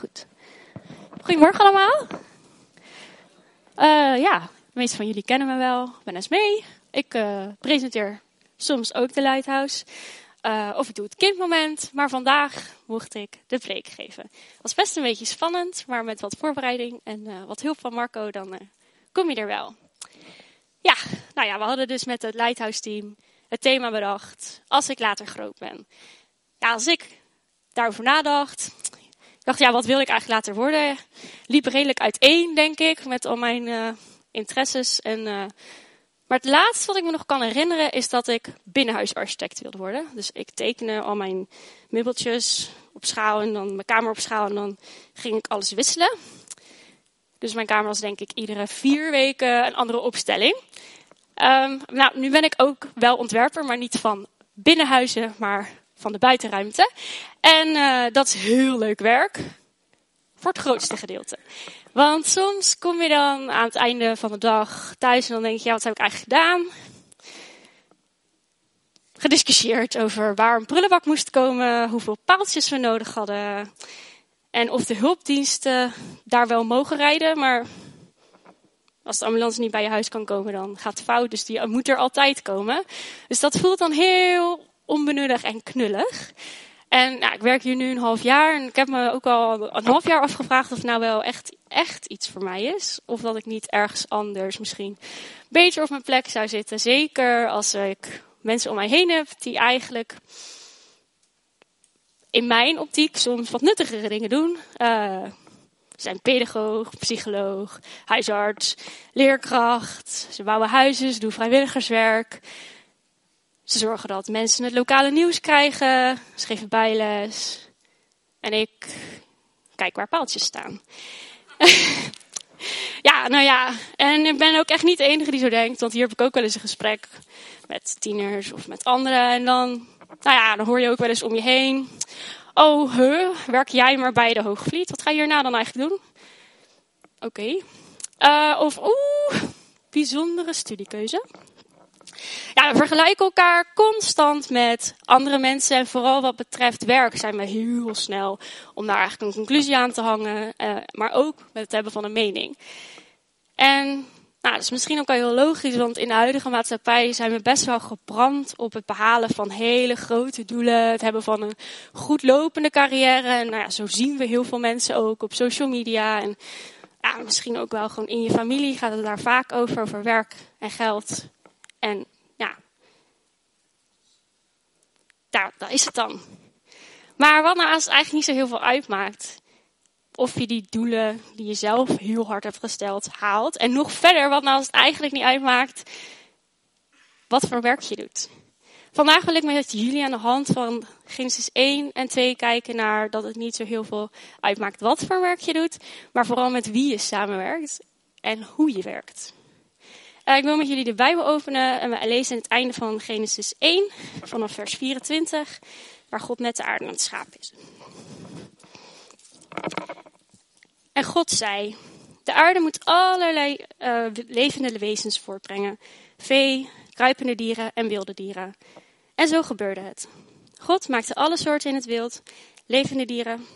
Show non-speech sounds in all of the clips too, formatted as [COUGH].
goed. Goedemorgen allemaal. Uh, ja, de meeste van jullie kennen me wel. Ik ben Esmee. Ik uh, presenteer soms ook de Lighthouse. Uh, of ik doe het kindmoment. Maar vandaag mocht ik de preek geven. Het was best een beetje spannend, maar met wat voorbereiding en wat hulp van Marco, dan kom je er wel. Ja, nou ja, we hadden dus met het Lighthouse team het thema bedacht. Als ik later groot ben. Ja, als ik daarover nadacht, dacht, ja, wat wil ik eigenlijk later worden? Liep redelijk uiteen, denk ik, met al mijn uh, interesses. En, uh, maar het laatste wat ik me nog kan herinneren is dat ik binnenhuisarchitect wilde worden. Dus ik tekende al mijn meubeltjes op schaal en dan mijn kamer op schaal en dan ging ik alles wisselen. Dus mijn kamer was denk ik iedere vier weken een andere opstelling. Um, nou, nu ben ik ook wel ontwerper, maar niet van binnenhuizen, maar van de buitenruimte. En uh, dat is heel leuk werk. Voor het grootste gedeelte. Want soms kom je dan aan het einde van de dag thuis en dan denk je, ja, wat heb ik eigenlijk gedaan? Gediscussieerd over waar een prullenbak moest komen, hoeveel paaltjes we nodig hadden. En of de hulpdiensten daar wel mogen rijden, maar als de ambulance niet bij je huis kan komen, dan gaat het fout. Dus die moet er altijd komen. Dus dat voelt dan heel onbenullig en knullig. En nou, ik werk hier nu een half jaar en ik heb me ook al een half jaar afgevraagd of het nou wel echt, echt iets voor mij is. Of dat ik niet ergens anders misschien beter op mijn plek zou zitten. Zeker als ik mensen om mij heen heb die eigenlijk in mijn optiek soms wat nuttigere dingen doen. Uh, zijn pedagoog, psycholoog, huisarts, leerkracht. Ze bouwen huizen, ze doen vrijwilligerswerk. Ze zorgen dat mensen het lokale nieuws krijgen. Ze geven bijles. En ik kijk waar paaltjes staan. [LAUGHS] ja, nou ja. En ik ben ook echt niet de enige die zo denkt. Want hier heb ik ook wel eens een gesprek met tieners of met anderen. En dan, nou ja, dan hoor je ook wel eens om je heen. Oh, huh, werk jij maar bij de Hoogvliet? Wat ga je hierna dan eigenlijk doen? Oké. Uh, of, oeh, bijzondere studiekeuze. Ja, we vergelijken elkaar constant met andere mensen. En vooral wat betreft werk zijn we heel snel om daar eigenlijk een conclusie aan te hangen. Uh, maar ook met het hebben van een mening. En nou, dat is misschien ook wel heel logisch, want in de huidige maatschappij zijn we best wel gebrand op het behalen van hele grote doelen. Het hebben van een goed lopende carrière. En nou ja, zo zien we heel veel mensen ook op social media. En ja, misschien ook wel gewoon in je familie gaat het daar vaak over, over werk en geld. En ja, daar, daar is het dan. Maar wat nou als het eigenlijk niet zo heel veel uitmaakt? Of je die doelen die je zelf heel hard hebt gesteld haalt. En nog verder, wat nou als het eigenlijk niet uitmaakt, wat voor werk je doet. Vandaag wil ik met jullie aan de hand van Genesis 1 en 2 kijken naar dat het niet zo heel veel uitmaakt wat voor werk je doet, maar vooral met wie je samenwerkt en hoe je werkt. Uh, ik wil met jullie de Bijbel openen en we lezen het einde van Genesis 1 vanaf vers 24, waar God met de aarde aan het schapen is. En God zei: De aarde moet allerlei uh, levende wezens voortbrengen: vee, kruipende dieren en wilde dieren. En zo gebeurde het. God maakte alle soorten in het wild, levende dieren,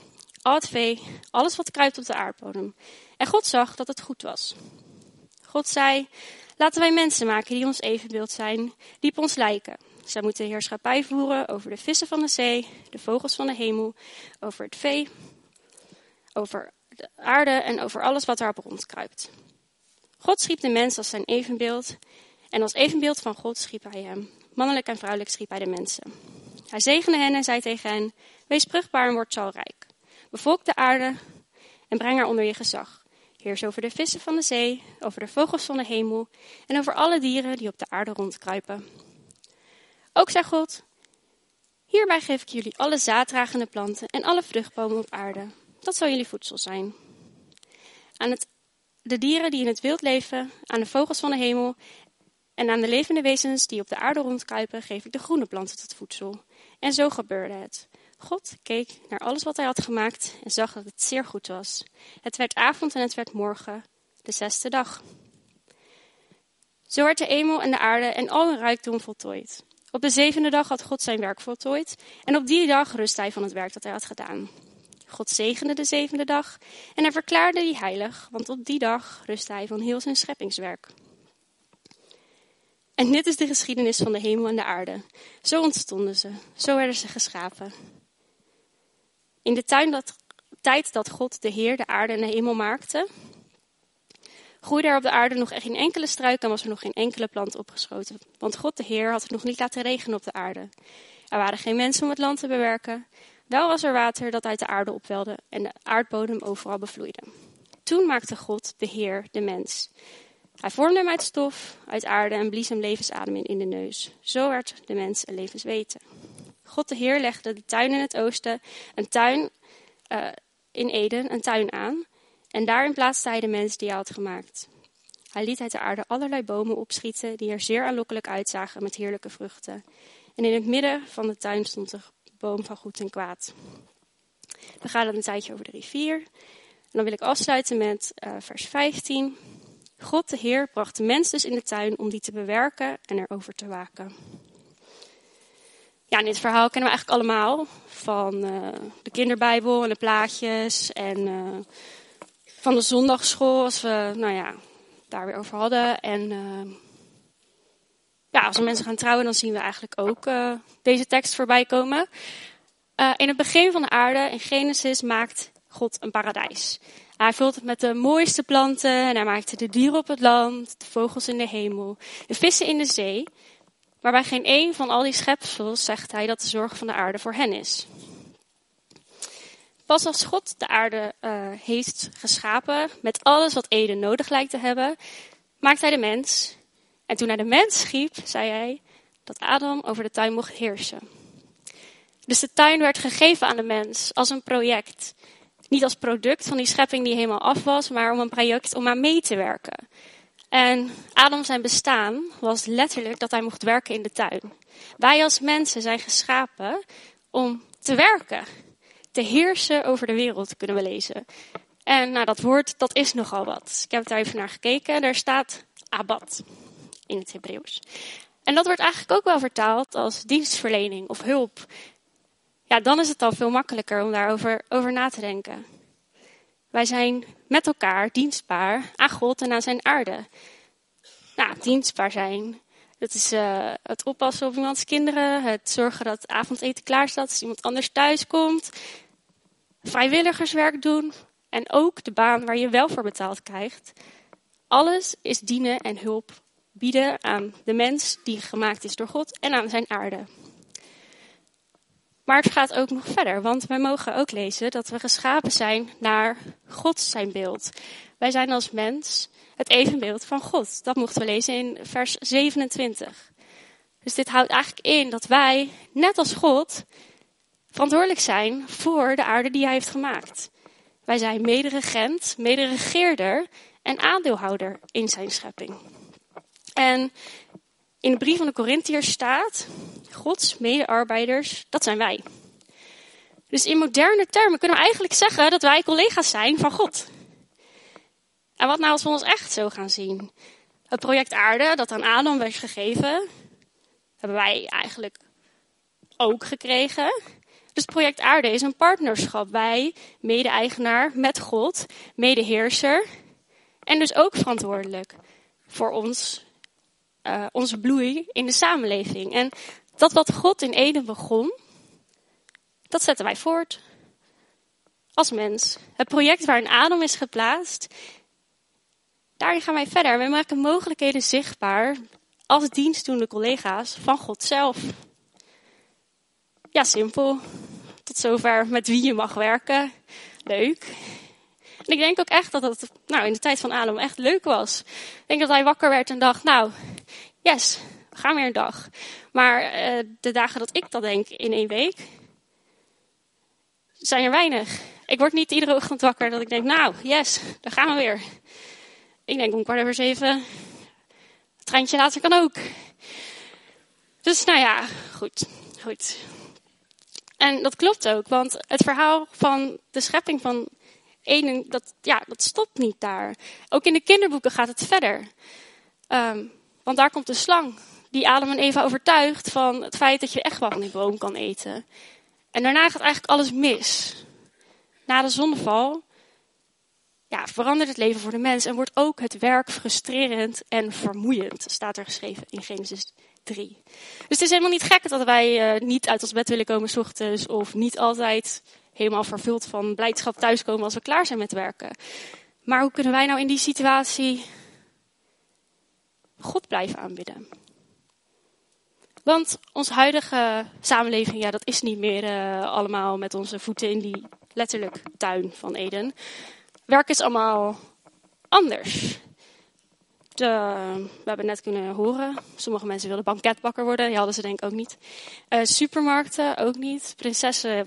al het vee, alles wat kruipt op de aardbodem. En God zag dat het goed was. God zei: Laten wij mensen maken die ons evenbeeld zijn, die op ons lijken. Zij moeten heerschappij voeren over de vissen van de zee, de vogels van de hemel, over het vee, over de aarde en over alles wat daarop rondkruipt. God schiep de mens als zijn evenbeeld en als evenbeeld van God schiep hij hem. Mannelijk en vrouwelijk schiep hij de mensen. Hij zegende hen en zei tegen hen, wees vruchtbaar en word talrijk. Bevolk de aarde en breng haar onder je gezag. Heers over de vissen van de zee, over de vogels van de hemel en over alle dieren die op de aarde rondkruipen. Ook zei God, hierbij geef ik jullie alle zaaddragende planten en alle vruchtbomen op aarde. Dat zal jullie voedsel zijn. Aan het, de dieren die in het wild leven, aan de vogels van de hemel en aan de levende wezens die op de aarde rondkruipen, geef ik de groene planten tot voedsel. En zo gebeurde het. God keek naar alles wat hij had gemaakt en zag dat het zeer goed was. Het werd avond en het werd morgen, de zesde dag. Zo werd de hemel en de aarde en al hun rijkdom voltooid. Op de zevende dag had God zijn werk voltooid en op die dag rust hij van het werk dat hij had gedaan. God zegende de zevende dag en hij verklaarde die heilig, want op die dag rustte hij van heel zijn scheppingswerk. En dit is de geschiedenis van de hemel en de aarde. Zo ontstonden ze, zo werden ze geschapen. In de tuin dat, tijd dat God de Heer de aarde en de hemel maakte, groeide er op de aarde nog geen enkele struik en was er nog geen enkele plant opgeschoten. Want God de Heer had het nog niet laten regenen op de aarde. Er waren geen mensen om het land te bewerken. Wel was er water dat uit de aarde opwelde en de aardbodem overal bevloeide. Toen maakte God, de Heer, de mens. Hij vormde hem uit stof, uit aarde en blies hem levensadem in in de neus. Zo werd de mens een levensweten. God de Heer legde de tuin in het oosten, een tuin uh, in Eden, een tuin aan. En daarin plaatste hij de mens die hij had gemaakt. Hij liet uit de aarde allerlei bomen opschieten die er zeer aanlokkelijk uitzagen met heerlijke vruchten. En in het midden van de tuin stond de boom van goed en kwaad. We gaan dan een tijdje over de rivier. En dan wil ik afsluiten met uh, vers 15. God de Heer bracht de mens dus in de tuin om die te bewerken en erover te waken. Ja, dit verhaal kennen we eigenlijk allemaal. Van uh, de kinderbijbel en de plaatjes en uh, van de zondagschool, als we nou ja, daar weer over hadden. En uh, ja, als we mensen gaan trouwen, dan zien we eigenlijk ook deze tekst voorbij komen. in het begin van de aarde, in Genesis, maakt God een paradijs. Hij vult het met de mooiste planten en hij maakte de dieren op het land, de vogels in de hemel, de vissen in de zee. Maar bij geen één van al die schepsels zegt hij dat de zorg van de aarde voor hen is. Pas als God de aarde uh, heeft geschapen met alles wat Eden nodig lijkt te hebben, maakt hij de mens. En toen hij de mens schiep, zei hij dat Adam over de tuin mocht heersen. Dus de tuin werd gegeven aan de mens als een project. Niet als product van die schepping die helemaal af was, maar om een project om aan mee te werken. En Adam zijn bestaan was letterlijk dat hij mocht werken in de tuin. Wij als mensen zijn geschapen om te werken, te heersen over de wereld, kunnen we lezen. En nou, dat woord, dat is nogal wat. Ik heb daar even naar gekeken. Daar staat abad in het Hebreeuws. En dat wordt eigenlijk ook wel vertaald als dienstverlening of hulp ja, dan is het al veel makkelijker om daarover over na te denken. Wij zijn met elkaar dienstbaar aan God en aan zijn aarde. Nou, dienstbaar zijn. Dat is uh, het oppassen op iemands kinderen, het zorgen dat avondeten klaar staat als iemand anders thuis komt, vrijwilligerswerk doen en ook de baan waar je wel voor betaald krijgt. Alles is dienen en hulp bieden aan de mens die gemaakt is door God en aan zijn aarde. Maar het gaat ook nog verder, want wij mogen ook lezen dat we geschapen zijn naar God zijn beeld. Wij zijn als mens het evenbeeld van God. Dat mochten we lezen in vers 27. Dus dit houdt eigenlijk in dat wij, net als God, verantwoordelijk zijn voor de aarde die hij heeft gemaakt. Wij zijn mederegent, mederegeerder en aandeelhouder in zijn schepping. En in de brief van de Corinthiërs staat, Gods medearbeiders, dat zijn wij. Dus in moderne termen kunnen we eigenlijk zeggen dat wij collega's zijn van God. En wat nou als we ons echt zo gaan zien? Het project Aarde, dat aan Adam werd gegeven, hebben wij eigenlijk ook gekregen. Dus project Aarde is een partnerschap. Wij, mede-eigenaar met God, medeheerser. En dus ook verantwoordelijk voor ons uh, onze bloei in de samenleving. En dat wat God in Eden begon, dat zetten wij voort. Als mens. Het project waarin Adam is geplaatst, daarin gaan wij verder. Wij maken mogelijkheden zichtbaar als dienstdoende collega's van God zelf. Ja, simpel. Tot zover met wie je mag werken. Leuk. En ik denk ook echt dat het nou, in de tijd van Adam echt leuk was. Ik denk dat hij wakker werd en dacht, nou, yes, we gaan weer een dag. Maar uh, de dagen dat ik dat denk in één week, zijn er weinig. Ik word niet iedere ochtend wakker dat ik denk, nou, yes, daar gaan we weer. Ik denk om kwart over zeven, het treintje later kan ook. Dus nou ja, goed, goed. En dat klopt ook, want het verhaal van de schepping van Eden, dat, ja, dat stopt niet daar. Ook in de kinderboeken gaat het verder. Um, want daar komt de slang, die Adam en Eva overtuigt van het feit dat je echt wel van die boom kan eten. En daarna gaat eigenlijk alles mis. na de zonneval ja, verandert het leven voor de mens en wordt ook het werk frustrerend en vermoeiend, staat er geschreven in Genesis 3. Dus het is helemaal niet gek dat wij uh, niet uit ons bed willen komen s ochtends of niet altijd helemaal vervuld van blijdschap thuiskomen als we klaar zijn met werken. Maar hoe kunnen wij nou in die situatie God blijven aanbidden? Want onze huidige samenleving, ja, dat is niet meer uh, allemaal met onze voeten in die letterlijk tuin van Eden. Werk is allemaal anders. De, we hebben net kunnen horen, sommige mensen wilden banketbakker worden, die hadden ze denk ik ook niet. Uh, supermarkten ook niet. Prinsessen,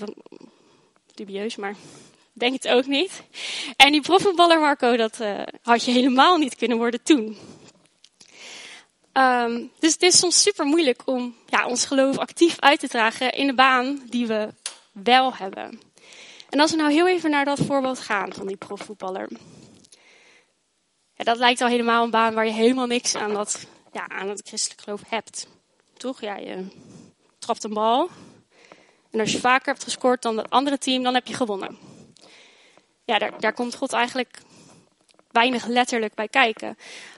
dubieus, maar denk het ook niet. En die profvoetballer Marco, dat uh, had je helemaal niet kunnen worden toen. Um, dus het is soms super moeilijk om ja, ons geloof actief uit te dragen in de baan die we wel hebben. En als we nou heel even naar dat voorbeeld gaan van die profvoetballer. Ja, dat lijkt al helemaal een baan waar je helemaal niks aan, dat, ja, aan het christelijk geloof hebt. Toch? Ja, je trapt een bal. En als je vaker hebt gescoord dan het andere team, dan heb je gewonnen. Ja, daar, daar komt God eigenlijk weinig letterlijk bij kijken.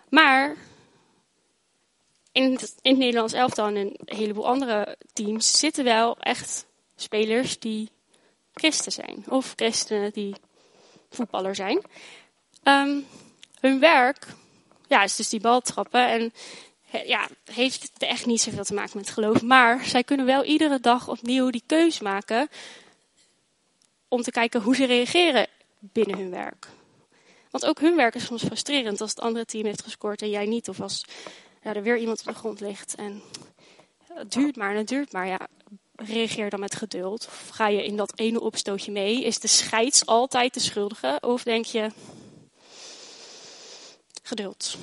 Maar in het, in Nederlands elftal en een heleboel andere teams zitten wel echt spelers die christen zijn. Of christenen die voetballer zijn. Um, hun werk ja, is dus die bal trappen. En ja, heeft echt niet zoveel te maken met geloof. Maar zij kunnen wel iedere dag opnieuw die keus maken. Om te kijken hoe ze reageren binnen hun werk. Want ook hun werk is soms frustrerend als het andere team heeft gescoord en jij niet. Of als ja, er weer iemand op de grond ligt. En het duurt maar en het duurt maar. Ja, reageer dan met geduld. Of ga je in dat ene opstootje mee? Is de scheids altijd de schuldige? Of denk je, geduld.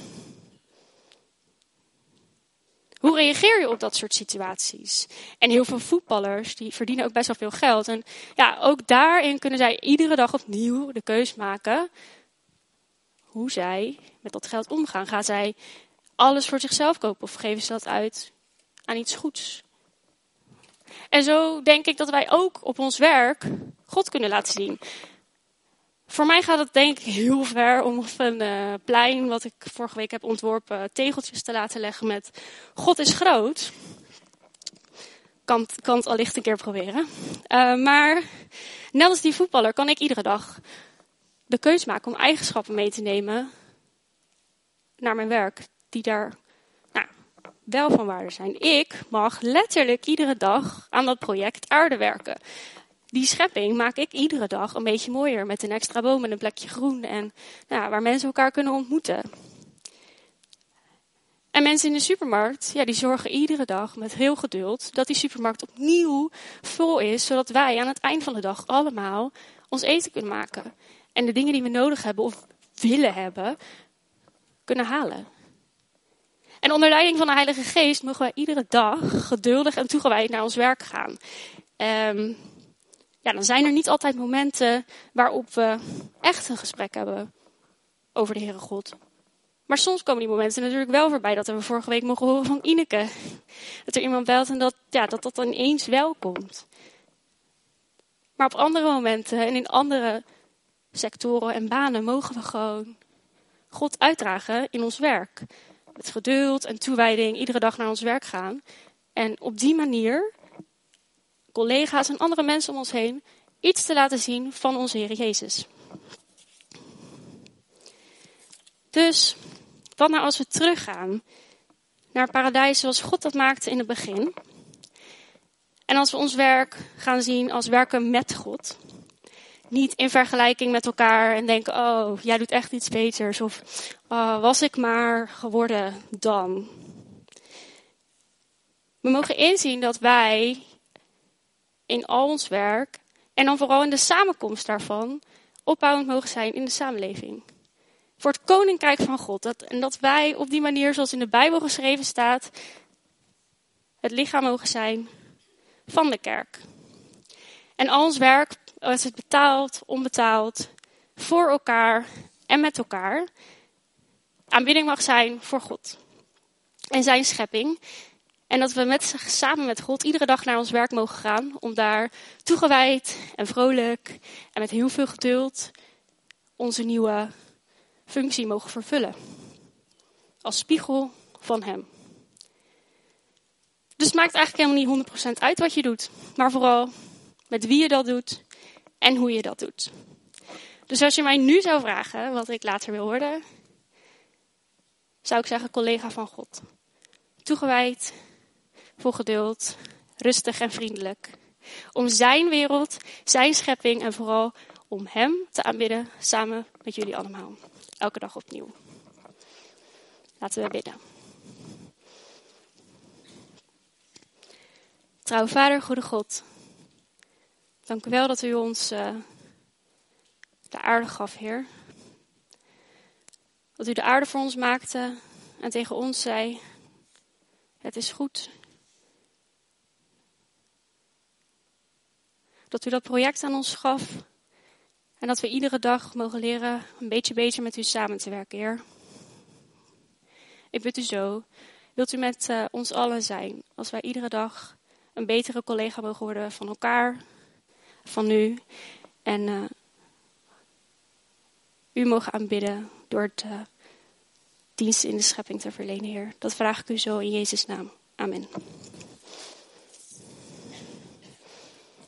Hoe reageer je op dat soort situaties? En heel veel voetballers die verdienen ook best wel veel geld. En ja, ook daarin kunnen zij iedere dag opnieuw de keus maken hoe zij met dat geld omgaan. Gaan zij alles voor zichzelf kopen of geven ze dat uit aan iets goeds? En zo denk ik dat wij ook op ons werk God kunnen laten zien. Voor mij gaat het denk ik heel ver om op een uh, plein, wat ik vorige week heb ontworpen, tegeltjes te laten leggen met God is groot. Kan, kan het allicht een keer proberen. Uh, maar net als die voetballer kan ik iedere dag de keus maken om eigenschappen mee te nemen naar mijn werk, die daar nou, wel van waarde zijn. Ik mag letterlijk iedere dag aan dat project aarde werken die schepping maak ik iedere dag een beetje mooier. Met een extra boom en een plekje groen. En nou, waar mensen elkaar kunnen ontmoeten. En mensen in de supermarkt, ja, die zorgen iedere dag met heel geduld dat die supermarkt opnieuw vol is. Zodat wij aan het eind van de dag allemaal ons eten kunnen maken. En de dingen die we nodig hebben of willen hebben, kunnen halen. En onder leiding van de Heilige Geest mogen wij iedere dag geduldig en toegewijd naar ons werk gaan. Um, ja, dan zijn er niet altijd momenten waarop we echt een gesprek hebben over de Heere God. Maar soms komen die momenten natuurlijk wel voorbij. Dat we vorige week mogen horen van Ineke. Dat er iemand belt en dat ja, dat, dat ineens wel komt. Maar op andere momenten en in andere sectoren en banen mogen we gewoon God uitdragen in ons werk. Met geduld en toewijding iedere dag naar ons werk gaan. En op die manier collega's en andere mensen om ons heen iets te laten zien van onze Heer Jezus. Dus, wat nou als we teruggaan naar paradijs zoals God dat maakte in het begin? En als we ons werk gaan zien als werken met God. Niet in vergelijking met elkaar en denken, oh, jij doet echt iets beters. Of oh, was ik maar geworden dan. We mogen inzien dat wij in al ons werk en dan vooral in de samenkomst daarvan opbouwend mogen zijn in de samenleving. Voor het koninkrijk van God. Dat, en dat wij op die manier, zoals in de Bijbel geschreven staat, het lichaam mogen zijn van de kerk. En al ons werk, als het betaald, onbetaald, voor elkaar en met elkaar, aanbidding mag zijn voor God en zijn schepping. En dat we met, samen met God iedere dag naar ons werk mogen gaan om daar toegewijd en vrolijk en met heel veel geduld onze nieuwe functie mogen vervullen. Als spiegel van Hem. Dus het maakt eigenlijk helemaal niet 100% uit wat je doet, maar vooral met wie je dat doet en hoe je dat doet. Dus als je mij nu zou vragen wat ik later wil worden, zou ik zeggen collega van God. Toegewijd, vol geduld, rustig en vriendelijk. Om zijn wereld, zijn schepping en vooral om Hem te aanbidden samen met jullie allemaal. Elke dag opnieuw. Laten we bidden. Trouw Vader, Goede God. Dank u wel dat u ons uh, de aarde gaf, Heer. Dat u de aarde voor ons maakte en tegen ons zei: Het is goed. Dat u dat project aan ons gaf en dat we iedere dag mogen leren een beetje beter met u samen te werken, Heer. Ik bid u zo, wilt u met uh, ons allen zijn, als wij iedere dag een betere collega mogen worden van elkaar, van u. En uh, u mogen aanbidden door het uh, dienst in de schepping te verlenen, Heer. Dat vraag ik u zo in Jezus' naam. Amen.